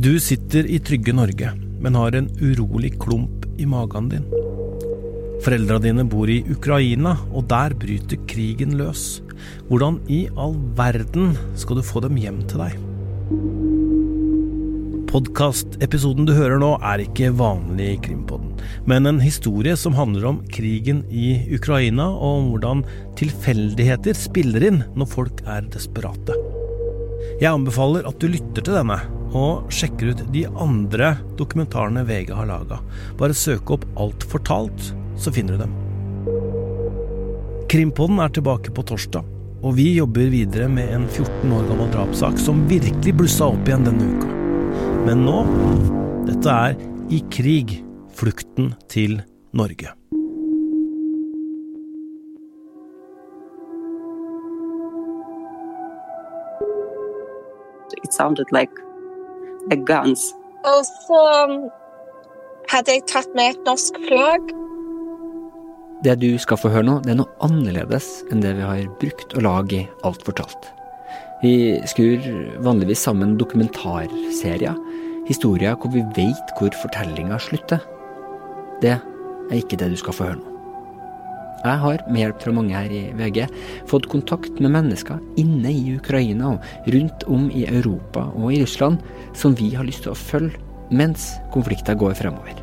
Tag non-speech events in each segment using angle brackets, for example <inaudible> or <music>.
Du sitter i trygge Norge, men har en urolig klump i magen din. Foreldra dine bor i Ukraina, og der bryter krigen løs. Hvordan i all verden skal du få dem hjem til deg? Podkastepisoden du hører nå, er ikke vanlig Krimpodden, men en historie som handler om krigen i Ukraina, og om hvordan tilfeldigheter spiller inn når folk er desperate. Jeg anbefaler at du lytter til denne, og sjekker ut de andre dokumentarene VG har laga. Bare søk opp Alt fortalt, så finner du dem. Krimpodden er tilbake på torsdag, og vi jobber videre med en 14 år gammel drapssak som virkelig blussa opp igjen denne uka. Men nå Dette er I krig flukten til Norge. It sounded like, guns. Og så hadde jeg tatt med et norsk flagg. Det du skal få høre nå, det er noe annerledes enn det vi har brukt å lage i Alt fortalt. Vi skrur vanligvis sammen dokumentarserier, historier hvor vi vet hvor fortellinga slutter. Det er ikke det du skal få høre nå. Jeg har, med hjelp fra mange her i VG, fått kontakt med mennesker inne i Ukraina og rundt om i Europa og i Russland som vi har lyst til å følge mens konflikter går fremover.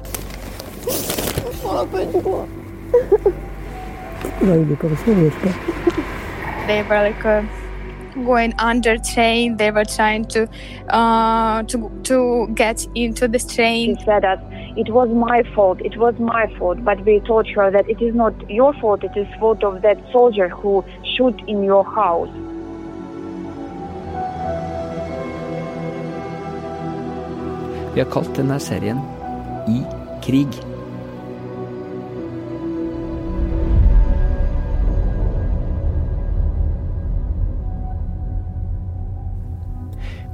They were like uh, going under train. They were trying to uh, to to get into this train. She said that it was my fault, it was my fault, but we told her that it is not your fault, it is fault of that soldier who shoot in your house. Vi har kalt denne serien I krig.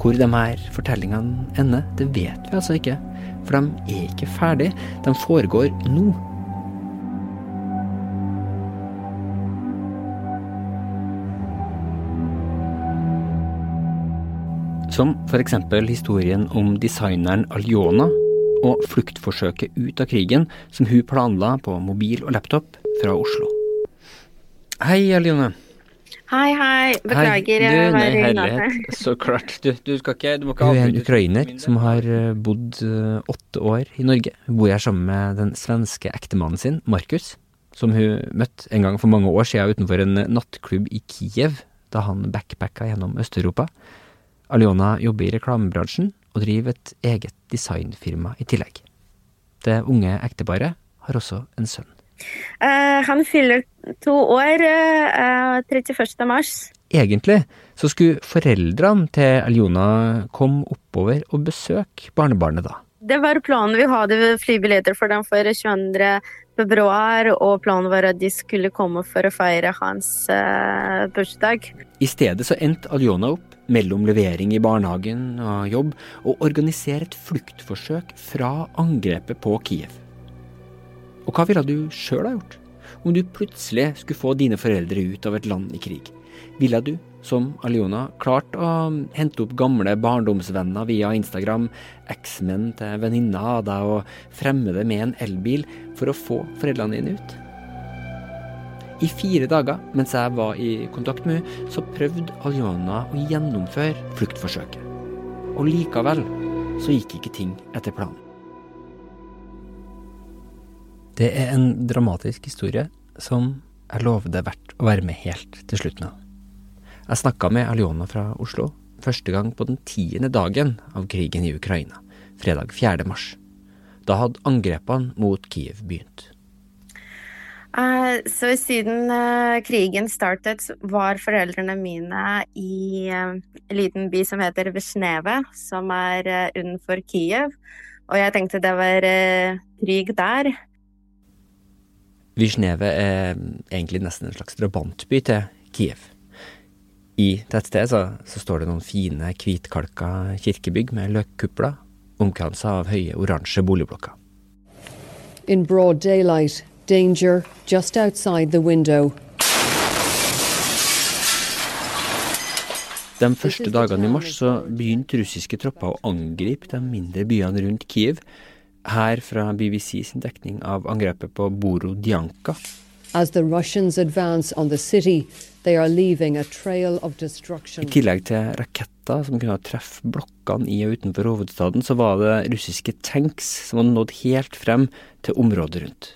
Hvor de her fortellingene ender, det vet vi altså ikke. For de er ikke ferdig. De foregår nå. Som f.eks. historien om designeren Aljona og fluktforsøket ut av krigen som hun planla på mobil og laptop fra Oslo. Hei, Aljone. Hei, hei. Beklager. Hei, jeg du, var nei, i herlighet. <laughs> Så klart. Du, du skal ikke Du må ikke Hun er en ukrainer som har eh, bodd eh, åtte år i Norge. Hun bor her sammen med den svenske ektemannen sin, Markus, som hun møtte en gang for mange år siden utenfor en nattklubb i Kiev, da han backpacka gjennom Øst-Europa. Aliona jobber i reklamebransjen og driver et eget designfirma i tillegg. Det unge ekteparet har også en sønn. Eh, han fyller to år eh, 31. mars. Egentlig så skulle foreldrene til Aljona komme oppover og besøke barnebarnet da. Det var planen. Vi hadde flybilletter for dem for 22. februar, og planen var at de skulle komme for å feire hans uh, bursdag. I stedet så endte Aljona opp mellom levering i barnehagen og jobb, og organisere et fluktforsøk fra angrepet på Kiev. Og hva ville du sjøl ha gjort? Om du plutselig skulle få dine foreldre ut av et land i krig? Ville du, som Aljona, klart å hente opp gamle barndomsvenner via Instagram, eksmenn til venninna av deg og fremmede med en elbil for å få foreldrene dine ut? I fire dager mens jeg var i kontakt med henne, så prøvde Aljona å gjennomføre fluktforsøket. Og likevel så gikk ikke ting etter planen. Det er en dramatisk historie som jeg lover det er verdt å være med helt til slutten av. Jeg snakka med Aljona fra Oslo første gang på den tiende dagen av krigen i Ukraina, fredag 4. mars. Da hadde angrepene mot Kiev begynt. Eh, så siden eh, krigen startet, var foreldrene mine i eh, en liten by som heter Vesjneve, som er unnenfor Kiev. Og jeg tenkte det var krig der. Visjneve er egentlig nesten en slags drabantby til Kiev. I tettstedet så, så står det noen fine, hvitkalka kirkebygg med løkkupler, omkransa av høye, oransje boligblokker. In broad daylight, danger just outside the window. De første dagene i mars så begynte russiske tropper å angripe de mindre byene rundt Kiev. Her fra BBC sin dekning av angrepet på Borodjanka. As the Russians advance on the city, they are leaving a trail of I tillegg til raketter som kunne treffe blokkene i og utenfor hovedstaden, så var det russiske tanks som hadde nådd helt frem til området rundt.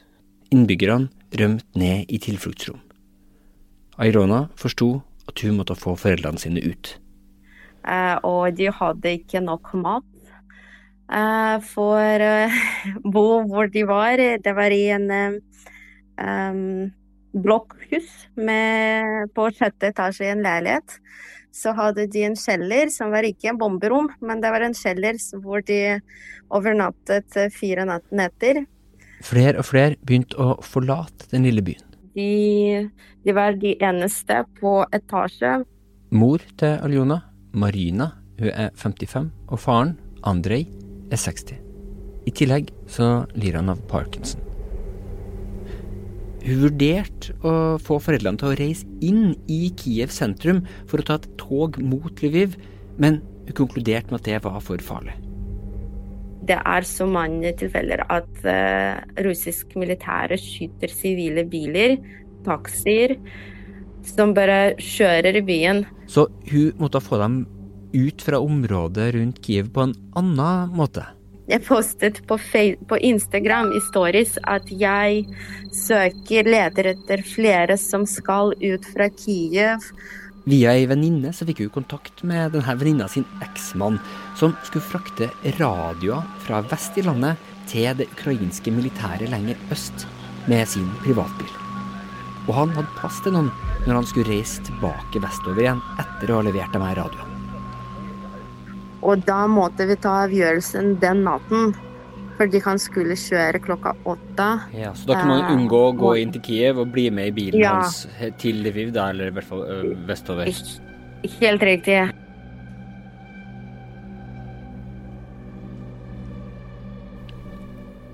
Innbyggerne rømte ned i tilfluktsrom. Airona forsto at hun måtte få foreldrene sine ut. Uh, og de hadde ikke nok mat for eh, <laughs> bo hvor de var. Det var i en um, blokkhus med, på sjette etasje i en leilighet. Så hadde de en kjeller som var ikke en bomberom, men det var en kjeller hvor de overnattet eh, fire netter. Flere og flere begynte å forlate den lille byen. De, de var de eneste på etasje. Mor til Aljona, Marina, hun er 55, og faren, Andrej, er 60. I tillegg så lir han av parkinson. Hun vurderte å få foreldrene til å reise inn i Kiev sentrum for å ta et tog mot Lviv, men hun konkluderte med at det var for farlig. Det er så mange tilfeller at uh, russisk militære skyter sivile biler, taxier, som bare kjører i byen. Så hun måtte få dem ut fra området rundt Kiev på en annen måte. Jeg postet på, på Instagram i stories at jeg søker, leder etter flere som skal ut fra Kiev. Via ei venninne så fikk hun kontakt med denne venninna sin eksmann, som skulle frakte radioer fra vest i landet til det ukrainske militæret lenger øst med sin privatbil. Og han hadde plass til noen når han skulle reise tilbake vestover igjen etter å ha levert de her radioene. Og da måtte vi ta avgjørelsen den natten, fordi han skulle kjøre klokka åtte. Ja, så da kan man unngå å gå Eh, inn til Kiev og bli med i bilen Ja. hans til Lviv, da, eller i hvert fall vestover. Helt riktig.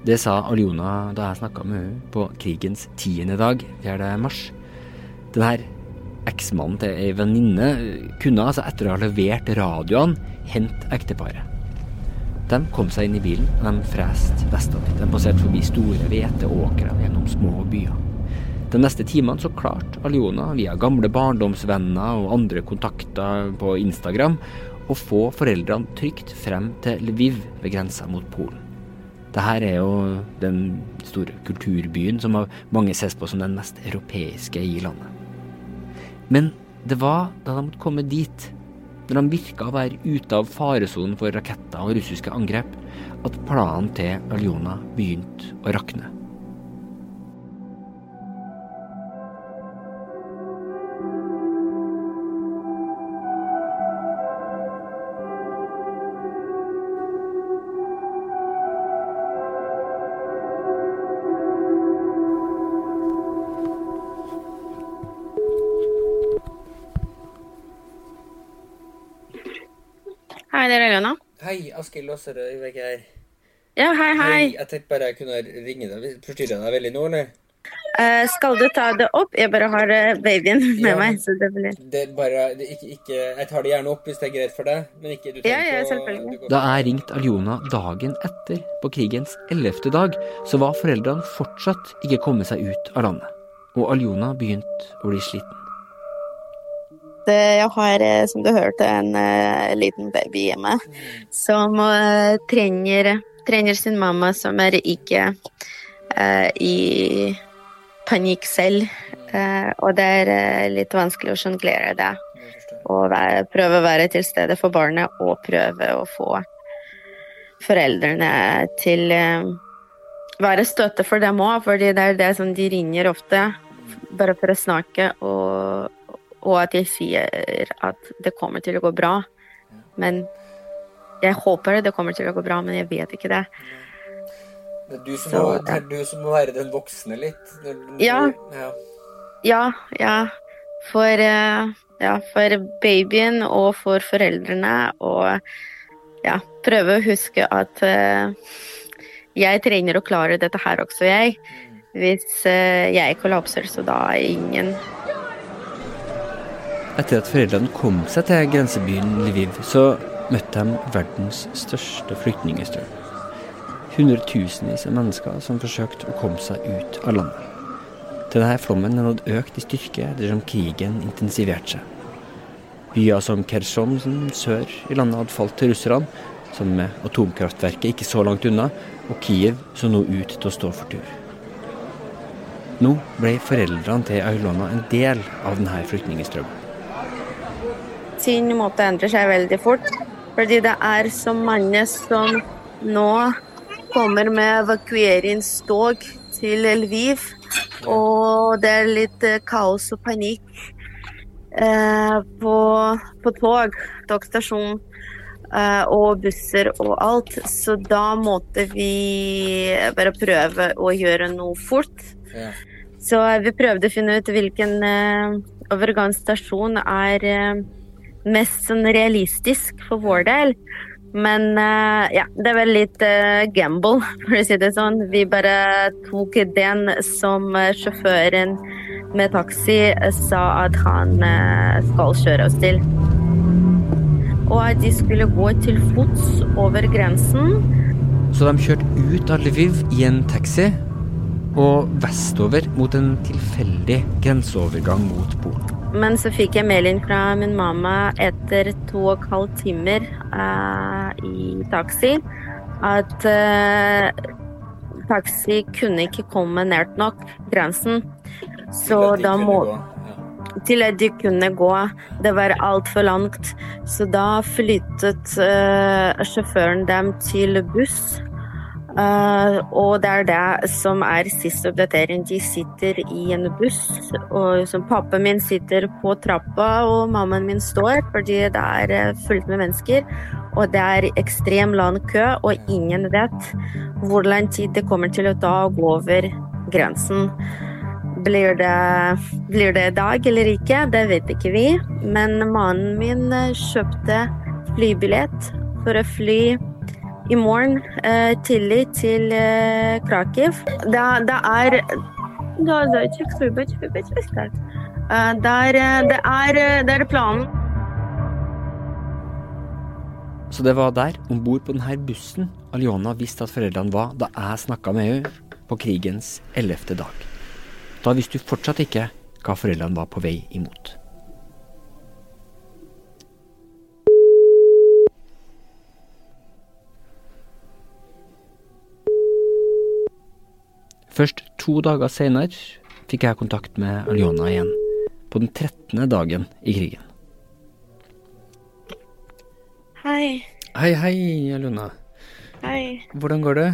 Det sa Aljona da jeg snakka med henne på krigens tiende dag, 4. mars. Den her eksmannen til ei venninne kunne altså etter å ha levert radioene hente ekteparet. De kom seg inn i bilen, og de freste vestover. De passerte forbi store hveteåkre gjennom små byer. De neste timene så klarte Aliona, via gamle barndomsvenner og andre kontakter på Instagram, å få foreldrene trygt frem til Lviv ved grensa mot Polen. Dette er jo den store kulturbyen som av mange ses på som den mest europeiske i landet. Men det var da de måtte komme dit, når de virka å være ute av faresonen for raketter og russiske angrep, at planen til Aljona begynte å rakne. Hei, det er Elena. Hei, Askild Låserød Ivek her. Ja, hei, hei. Jeg tenkte bare jeg kunne ringe deg. Forstyrrer jeg deg veldig nå, eller? Uh, skal du ta det opp? Jeg bare har eh, babyen med Ja, meg. så det blir... Det bare, det ikke, ikke, jeg tar det gjerne opp hvis det er greit for deg, men ikke du Ja, ja, å- selvfølgelig. du går- Da jeg ringte Aljona dagen etter, på krigens ellevte dag, så var foreldrene fortsatt ikke kommet seg ut av landet. Og Aljona begynte å bli sliten. Det, jeg har, eh, som du hørte, en eh, liten baby hjemme som eh, trenger, trenger sin mamma, som er ikke uh, i panikk selv. Uh, og det er eh, litt vanskelig å sjonglere det. Og være, prøve å være til stede for barnet og prøve å få foreldrene til uh, være støtte for dem òg, fordi det er det som de ringer ofte, bare for å snakke. og og at jeg sier at det kommer til å gå bra. Men jeg håper det kommer til å gå bra, men jeg vet ikke det. Det er du som, Så, må, det er du som må være den voksne litt. Ja. ja. Ja, ja. For, eh, ja, for babyen og for foreldrene. Og ja, prøve å huske at eh, jeg trenger å klare dette her også, jeg. Hvis eh, jeg kollapser, så da er ingen Etter at foreldrene kom seg til grensebyen Lviv, så møtte de verdens største flyktningstrøm. Hundretusenvis av mennesker som forsøkte å komme seg ut av landet. Til denne flommen hadde økt i styrke ettersom krigen intensiverte seg. Byer som Kherson sør i landet hadde falt til russerne, som med atomkraftverket ikke så langt unna, og Kiev så nå ut til å stå for tur. Nå ble foreldrene til Aulona en del av denne flyktningstrømmen. Ting måtte endre seg veldig fort, fordi det er så mange som nå kommer med evakueringstog til Lviv. Og det er litt eh, kaos og panikk eh, på, på tog, togstasjon eh, og busser og alt. Så da måtte vi bare prøve å gjøre noe fort. Ja. Så vi prøvde å finne ut hvilken eh, overgangsstasjon er eh, mest sånn realistisk for vår del. Men uh, ja, det var litt uh, gamble, <laughs> for å si det sånn. Vi bare tok den som eh, sjåføren med taxi sa at han uh, skal kjøre oss til. Og at de skulle gå til fots over grensen. Så de kjørte ut av Lviv i en taxi og vestover mot en tilfeldig grenseovergang mot Polen. Men så fikk jeg melding fra min mamma etter to og en halv timer uh, i taxi at uh, taxi kunne ikke komme nært nok grensen. Så da må gå. Ja. til at de kunne gå. Det var altfor langt. Så da flyttet uh, sjåføren dem til buss. Eh, og det er det som er siste oppdatering. De sitter i en buss. Og som pappaen min sitter på trappa, og mammaen min står, fordi det er eh, fullt med mennesker. Og det er ekstrem lang kø, og ingen vet hvor lang tid det kommer til å ta å gå over grensen. Blir det, blir det dag eller ikke, det vet ikke vi. Men mannen min eh, kjøpte flybillett for å fly i morgen eh, tidlig til eh, Krakiv. Det, eh, eh, det, er der, det er, det er planen. Så det var der, om bord på denne bussen, Aliona visste at foreldrene var da jeg snakka med henne på krigens ellevte dag. Da visste hun fortsatt ikke hva foreldrene var på vei imot. Først to dager senere fikk jeg kontakt med Aljona igjen, på den 13. dagen i krigen. Hei. Hei, hei, Aljona. Hei. Hvordan går det?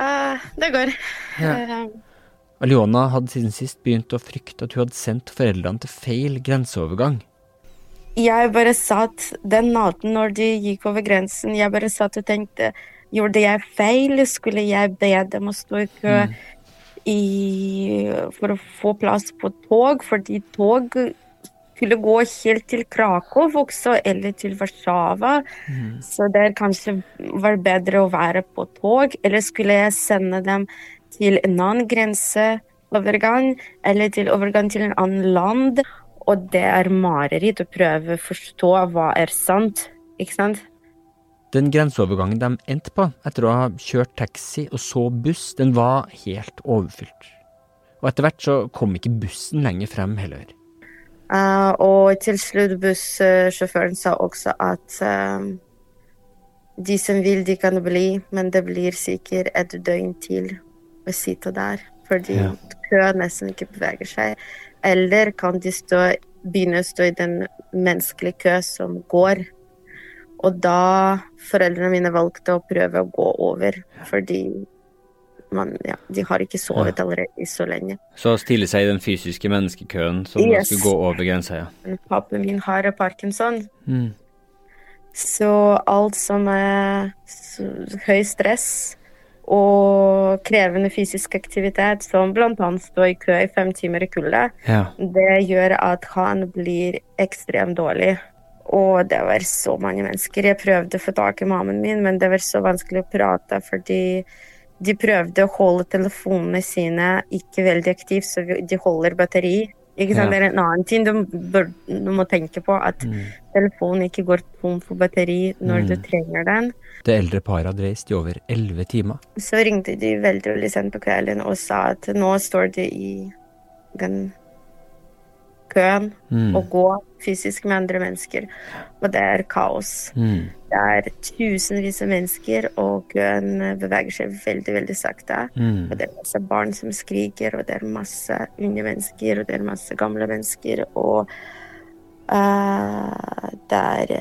Uh, det går. Ja. Eh, Aljona hadde siden sist begynt å frykte at hun hadde sendt foreldrene til feil grenseovergang. jeg bare satt den natten når de gikk over grensen, jeg bare satt og tenkte Gjorde jeg feil? Skulle jeg be dem å stå i kø i, for å få plass på tog? Fordi tog skulle gå helt til Krakow også, eller til Warszawa. Så det kanskje var bedre å være på tog. Eller skulle jeg sende dem til en annen grenseovergang, eller til overgang til en annen land? Og det er mareritt å prøve å forstå hva er sant, ikke sant? Den grenseovergangen de endte på, etter å ha kjørt taxi og så buss, den var helt overfylt. Og etter hvert så kom ikke bussen lenger frem heller. Uh, og til slutt bussjåføren sa også at uh, de som vil, de kan bli, men det blir sikkert et døgn til å sitte der. Fordi Ja. køen nesten ikke beveger seg. Eller kan de stå, begynne å stå i den menneskelige kø som går. Og da foreldrene mine valgte å prøve å gå over, fordi man, ja, de har ikke sovet allerede så lenge. Så stille seg i den fysiske menneskekøen som Yes. skulle gå over grensa, ja. Men pappaen min har parkinson, Mm. så alt som er høy stress og krevende fysisk aktivitet, som annet stå i kø i fem timer i kulde, Ja. det gjør at han blir ekstremt dårlig. Og det var så mange mennesker. Jeg prøvde å få tak i mammaen min, men det var så vanskelig å prate fordi de prøvde å holde telefonene sine ikke veldig aktive, så de holder batteri. Ikke sant? Ja. Det er en annen ting du, bør, du må tenke på, at telefonen ikke går tom for batteri når du Mm. trenger den. Det eldre paret hadde reist i over elleve timer. Så ringte de veldig veldig sent på kvelden og sa at nå står de i den køen Mm. og gå fysisk med andre mennesker, og det er kaos. Mm. Det er tusenvis av mennesker, og køen beveger seg veldig, veldig sakte. Mm. Og det er masse barn som skriker, og det er masse unge mennesker, og det er masse gamle mennesker, og uh, det, er,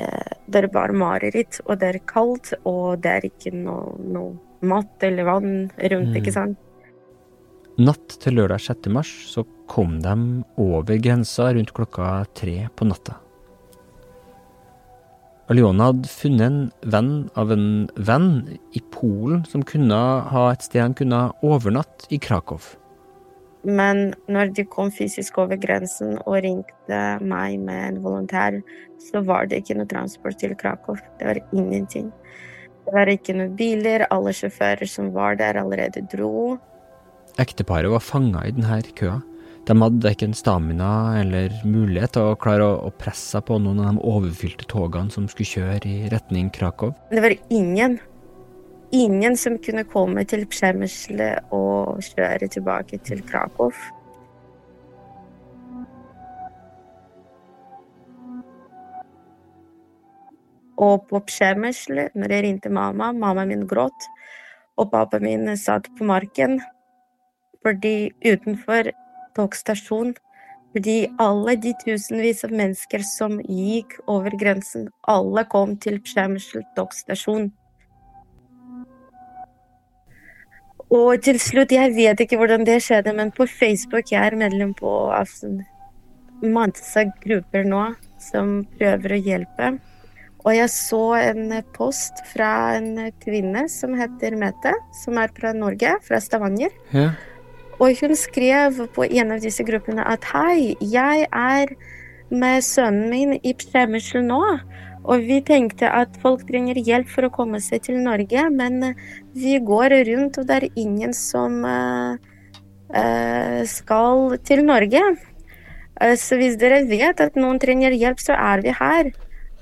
det er bare mareritt, og det er kaldt, og det er ikke noe, noe mat eller vann rundt, Mm. ikke sant? Natt til lørdag 6. mars så kom de over grensa rundt klokka tre på natta. Aliona hadde funnet en venn av en venn i Polen som kunne ha et sted han kunne overnatte i Krakow. Men når de kom fysisk over grensen og ringte meg med en volontær, så var det ikke noe transport til Krakow. Det var ingenting. Det var ikke noen biler, alle sjåfører som var der, allerede dro. Ekteparet var fanga i denne køa. De hadde ikke en stamina eller mulighet til å klare å, presse seg på noen av de overfylte togene som skulle kjøre i retning Krakow. Det var ingen. Ingen som kunne komme til Przemysl og kjøre tilbake til Krakow. Og på Przemysl, når jeg ringte mamma, mamma min gråt, og pappa min satt på marken fordi utenfor togstasjonen fordi alle de tusenvis av mennesker som gikk over grensen, alle kom til Przemysl togstasjon. Og til slutt, jeg vet ikke hvordan det skjedde, men på Facebook jeg er medlem på altså, masse grupper nå som prøver å hjelpe. Og jeg så en post fra en kvinne som heter Mette, som er fra Norge, fra Stavanger. Ja. Og hun skrev på en av disse gruppene at hei, jeg er med sønnen min i Przemysl nå. Og vi tenkte at folk trenger hjelp for å komme seg til Norge, men vi går rundt, og det er ingen som uh, uh, skal til Norge. Uh, så hvis dere vet at noen trenger hjelp, så er vi her.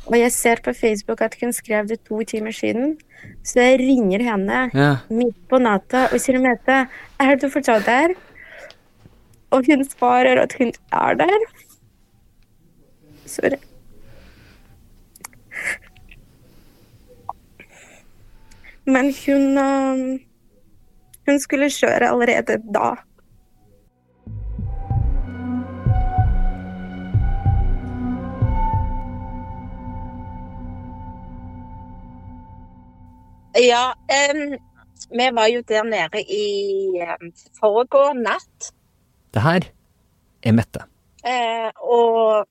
Og jeg ser på Facebook at hun skrev det to timer siden, så jeg ringer henne Ja. midt på natta og sier Mette, er du fortsatt der? Og hun svarer at hun er der. Sorry. Men hun øhm, Hun skulle kjøre allerede da. Ja, um, vi var jo der nede i um, foregå natt, Det her er Mette. Uh, og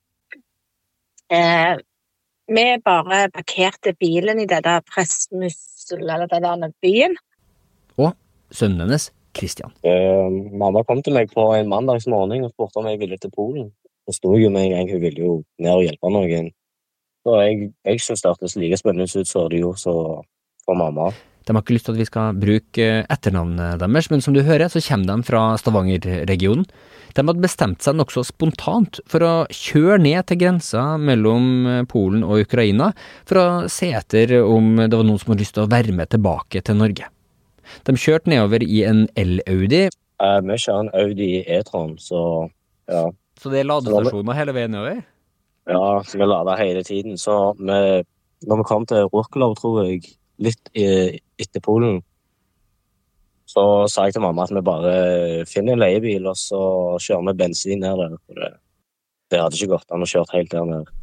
uh, vi bare parkerte bilen i denne der eller den der byen. Og sønnen hennes, Christian. Eh, mamma kom til meg på en mandagsmorgen og spurte om jeg ville til Polen. Det sto jo med en gang hun ville jo ned og hjelpe noen. Så jeg, jeg syntes det hørtes like spennende ut som det gjorde så for mamma. De har ikke lyst til at vi skal bruke etternavnet deres, men som du hører, så kommer de fra Stavanger-regionen. De hadde bestemt seg nokså spontant for å kjøre ned til grensa mellom Polen og Ukraina, for å se etter om det var noen som hadde lyst til å være med tilbake til Norge. De kjørte nedover i en el-Audi, Eh, vi kjører en Audi E-tron, så ja. så det er ladestasjoner hele veien nedover. Ja, så vi lader hele tiden. Så vi, når vi kom til Rukkelov, tror jeg, litt etter Polen, så sa jeg til mamma at vi bare finner en leiebil, og så kjører vi bensin ned der. For det, det hadde ikke gått an å kjøre helt der nede.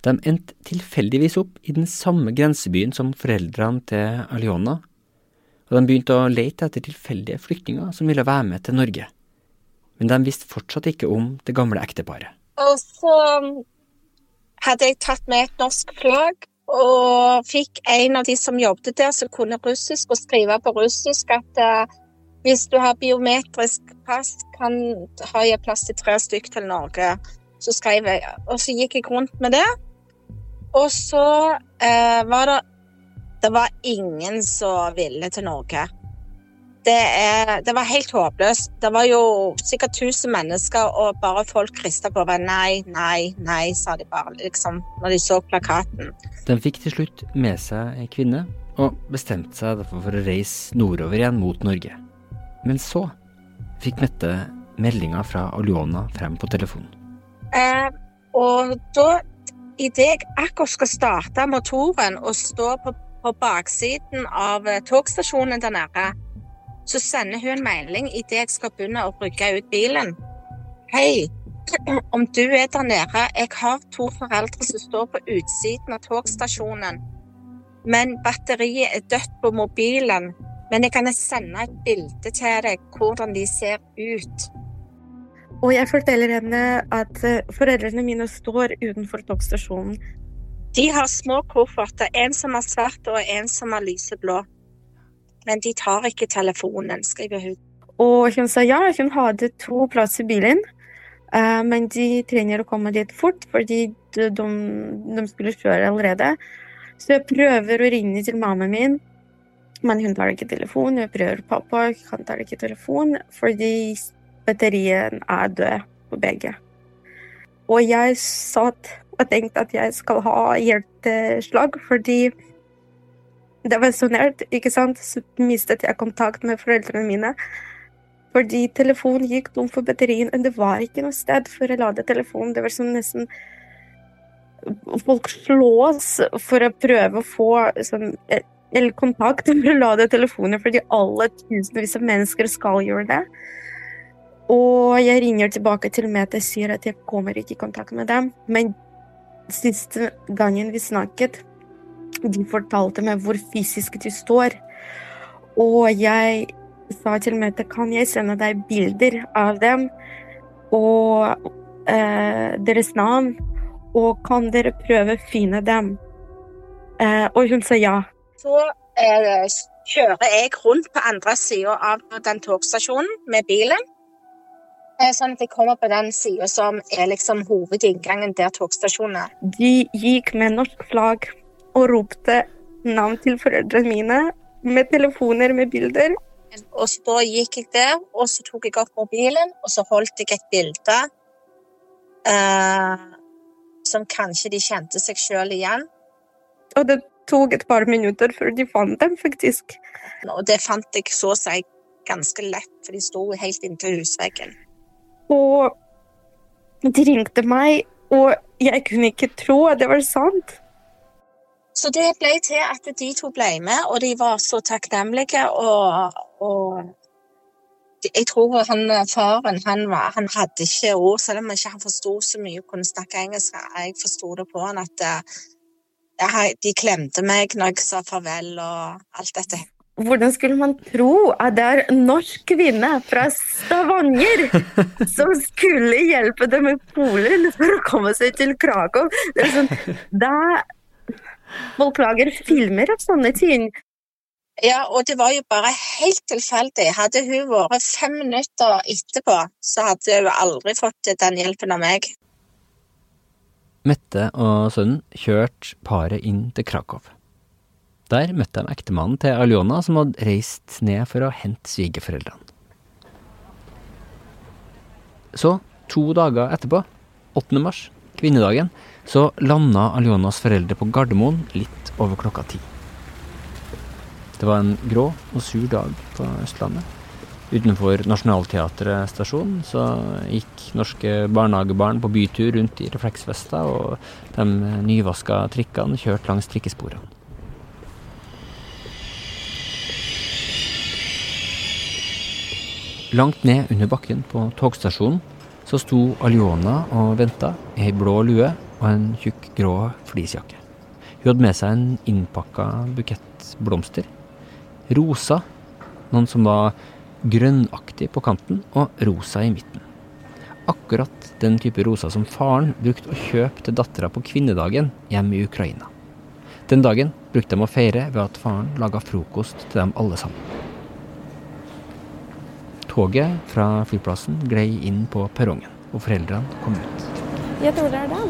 De endte tilfeldigvis opp i den samme grensebyen som foreldrene til Aliona, og de begynte å lete etter tilfeldige flyktninger som ville være med til Norge. Men de visste fortsatt ikke om det gamle ekteparet. Og så hadde jeg tatt med et norsk flagg, og fikk en av de som jobbet der, som kunne russisk, og skrive på russisk at uh, hvis du har biometrisk pass, kan har jeg plass til tre stykker til Norge. Så skrev jeg, og så gikk jeg rundt med det. Og så uh, var det Det var ingen som ville til Norge. Det, er, det var helt håpløst. Det var jo sikkert 1000 mennesker, og bare folk rista på hverandre. Nei, nei, nei, sa de bare, liksom, når de så plakaten. Den fikk til slutt med seg ei kvinne, og bestemte seg derfor for å reise nordover igjen mot Norge. Men så fikk Mette meldinga fra Aliona frem på telefonen. Eh, og da, idet jeg akkurat skal starte motoren og stå på, på baksiden av eh, togstasjonen der nede, så sender hun en melding idet jeg skal begynne å rygge ut bilen. Hei, <clears throat> om du er der nede, jeg har to foreldre som står på utsiden av togstasjonen, men batteriet er dødt på mobilen. Men jeg kan sende et bilde til deg hvordan de ser ut. Og jeg forteller henne at eh, foreldrene mine står utenfor togstasjonen. De har små kofferter, en som er svart og en som er lyseblå. Men de tar ikke telefonen, skriver hun. Og hun sa ja, hun hadde to plasser i bilen, eh, men de trenger å komme dit fort, fordi de, de, de skulle kjøre allerede. Så jeg prøver å ringe til mammaen min, men hun tar ikke telefon. Jeg prøver pappa, han tar ikke telefon, fordi batterien er død på begge. Og jeg satt og tenkte at jeg skal ha hjerteslag, fordi det var så nært, ikke sant. Så mistet jeg kontakt med foreldrene mine. Fordi telefonen gikk tom for batterien, og det var ikke noe sted for å lade telefonen. Det var sånn nesten Folk slås for å prøve å få sånn eller kontakt for å lade telefoner, fordi alle tusenvis av mennesker skal gjøre det. Og jeg ringer tilbake til Mete og sier at jeg kommer ikke i kontakt med dem. Men siste gangen vi snakket, de fortalte meg hvor fysisk de står. Og jeg sa til møtet kan jeg sende deg bilder av dem og eh, deres navn, og kan dere prøve å finne dem? Eh, og hun sa ja. Så eh, kjører jeg rundt på andre sida av den togstasjonen med bilen. Eh, sånn at jeg kommer på den sida som er liksom hovedinngangen der togstasjonen er. De gikk med norsk flagg og ropte navn til foreldrene mine med telefoner med bilder. Og så da gikk jeg der, og så tok jeg opp mobilen, og så holdt jeg et bilde eh, som kanskje de kjente seg sjøl igjen. Og det tok et par minutter før de fant dem, faktisk. Og det fant jeg så å si ganske lett, for de sto helt inntil husveggen. Og de ringte meg, og jeg kunne ikke tro at det var sant. Så det ble til at de to ble med, og de var så takknemlige. Og, og jeg tror han faren han, var, han hadde ikke ord, selv om ikke han forsto så mye og kunne snakke engelsk. Jeg forsto det på han at jeg, de klemte meg når jeg sa farvel og alt dette. Hvordan skulle man tro at det er norsk kvinne fra Stavanger som skulle hjelpe dem i Polen for å komme seg til Krakow? Det er sånn, da Folk lager filmer av sånne ting. Ja, og det var jo bare helt tilfeldig. Hadde hun vært fem minutter etterpå, så hadde hun aldri fått den hjelpen av meg. Mette og sønnen kjørte paret inn til Krakow. Der møtte de ektemannen til Aljona, som hadde reist ned for å hente svigerforeldrene. Så, to dager etterpå, 8. mars, kvinnedagen, så landa Aljonas foreldre på Gardermoen litt over klokka ti. Det var en grå og sur dag på Østlandet. Utenfor Nationaltheatret stasjon så gikk norske barnehagebarn på bytur rundt i refleksvester, og de nyvaska trikkene kjørte langs trikkesporene. Langt ned under bakken på togstasjonen så sto Aljona og venta i ei blå lue og en tjukk grå fleecejakke. Hun hadde med seg en innpakka bukett blomster. Rosa, noen som var grønnaktig på kanten og rosa i midten. Akkurat den type rosa som faren brukte å kjøpe til dattera på kvinnedagen hjemme i Ukraina. Den dagen brukte de å feire ved at faren laga frokost til dem alle sammen. Toget fra flyplassen glei inn på perrongen, og foreldrene kom ut. Jeg tror det er dem.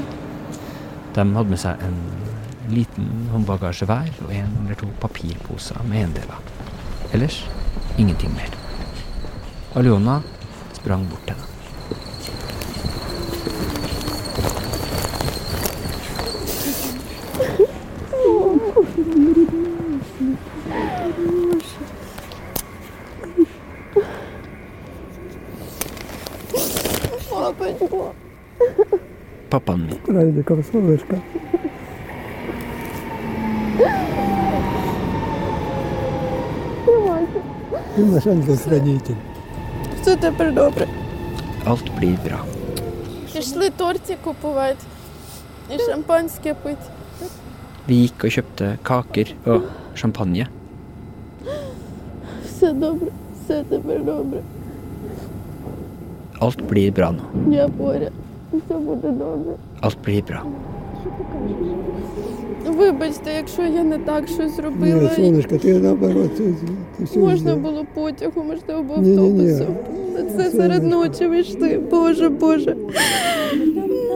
De hadde med seg en liten håndbagasje hver og en eller to papirposer med eiendeler. Ellers ingenting mer. Aliona sprang bort til henne. Pappaen min. Ради солнышко. Ты наш ангел-хранитель. Все тепер добре. Alt blir bra. Пішли торті купувати і шампанське пити. Vi gikk og kjøpte kaker og champagne. Все добре, все тепер добре. Alt blir bra nå. Я поряд. Все буде добре. Alt blir bra. Вибачте, якщо я не так щось Нет, зробила. солнышко, ты наоборот, ты, ты все Можна було потягу, можливо, Ні-ні-ні. автобусом. А Це серед ночі ви йшли. Боже, Боже.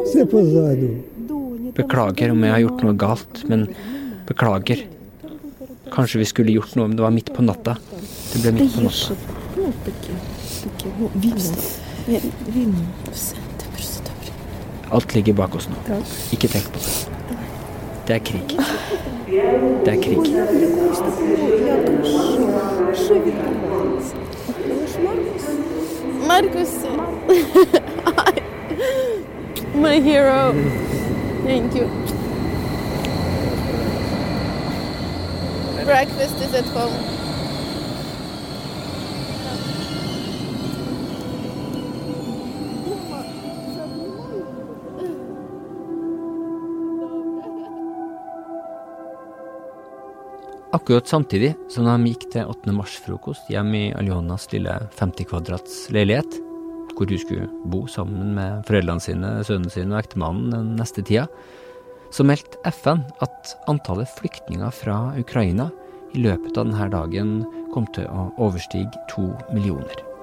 Все позаду. Beklager om jeg har gjort noe galt, men beklager. Kanskje vi skulle gjort noe om det var midt på natta. Det ble midt på natta. Alt ligger bak oss nå. Ikke tenk på det. Det er krig. Det er krig. Markus <laughs> My hero. Thank you. Breakfast is at home. Akkurat samtidig som de gikk til 8. mars-frokost hjemme i Aljonas lille 50 kvadrats leilighet, hvor hun skulle bo sammen med foreldrene sine, sønnen sin og ektemannen den neste tida, så meldte FN at antallet flyktninger fra Ukraina i løpet av denne dagen kom til å overstige to millioner.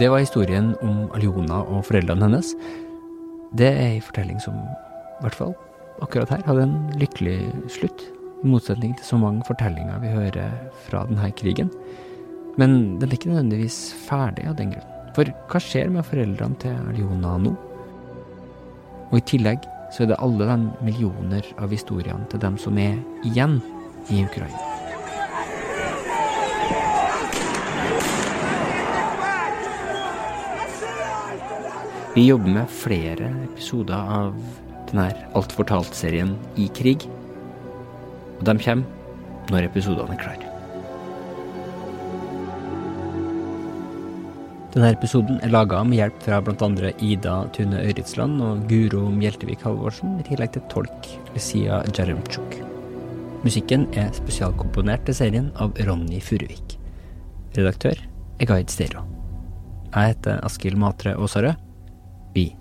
Det var historien om Aljona og foreldrene hennes. Det er en fortelling som, i hvert fall akkurat her, hadde en lykkelig slutt. I motsetning til så mange fortellinger vi hører fra denne krigen. Men den er ikke nødvendigvis ferdig av den grunn. For hva skjer med foreldrene til Aljona nå? Og i tillegg så er det alle de millioner av historiene til dem som er igjen i Ukraina. Vi jobber med flere episoder av denne Alt fortalt-serien i krig. Og de kommer når episodene er klare. Denne episoden er laga med hjelp fra bl.a. Ida Tune Øritsland og Guro Mjeltevik Halvorsen, i tillegg til tolk Lucia Jaremchuk. Musikken er spesialkomponert til serien av Ronny Furuvik. Redaktør er Guide Stereo. Jeg heter Askild Matre Aasarød.